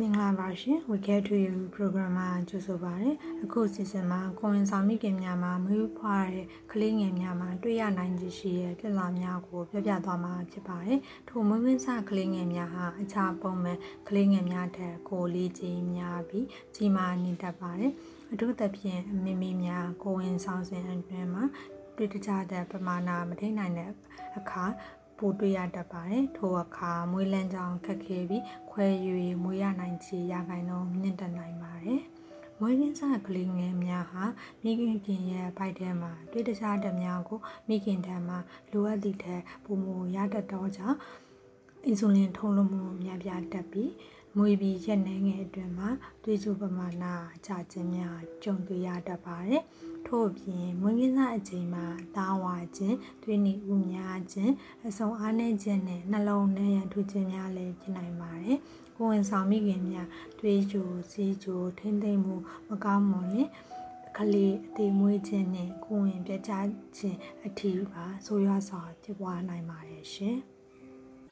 မင်္ဂလာပါရှင် We Get to You program မှာကြိုဆိုပါရစေ။အခုစီစဉ်မှာကိုဝင်ဆောင်မိခင်များမှာမွေးဖွားတဲ့ကလေးငယ်များမှာတွေ့ရနိုင်ခြေရှိတဲ့ပြဿနာများကိုပြောပြသွားမှာဖြစ်ပါတယ်။ထိုမွေးမင်းစကလေးငယ်များဟာအခြားပုံမှန်ကလေးငယ်များထက်ကိုယ်လေးကြီးများပြီးကြီးမားနေတတ်ပါတယ်။အထူးသဖြင့်မိမိများကိုဝင်ဆောင်စဉ်အတွင်းမှာတွေ့တကြတဲ့ပမာဏမထိနိုင်တဲ့အခါ ပိုတွေ့ရတတ်ပါတယ်ထိုအခါမွေးလန်းကြောင်ခက်ခဲပြီးခွဲယူ၍မွေးရနိုင်ချေရခိုင်တော့မြင့်တက်နိုင်ပါတယ်မွေးရင်းစားကလေးငယ်များဟာမိခင်ပြင်ရဲ့ဘိုက်ထဲမှာတွေ့တခြားတဲ့များကိုမိခင်ထံမှာလိုအပ်သည့်ထက်ပုံမရတတ်တော့ကြောင့်အင်ဆူလင်ထုတ်လွှတ်မှုများပြားတက်ပြီး မွေးပြီးရက်နေငယ်အတွင်းမှာသွေးကြိုပမာဏချခြင်းများကြုံတွေ့ရတတ်ပါတယ်။ထို့အပြင်မွေးကင်းစအချိန်မှာတားဝါခြင်း၊သွေးနီဥများခြင်းအဆုံအားနည်းခြင်းနဲ့နှလုံးနဲ့ရန်ထူခြင်းများလည်းဖြစ်နိုင်ပါတယ်။ကိုယ်ဝင်ဆောင်မိခင်များသွေးကြိုစီးကြိုထိမ့်သိမ့်မှုမကောင်းမွန်ရင်ကလေးအသေးမွေးခြင်းနဲ့ကိုယ်ဝင်ပြကြခြင်းအထီးပါဆိုးရွားစွာဖြစ်ပွားနိုင်ပါတယ်ရှင်။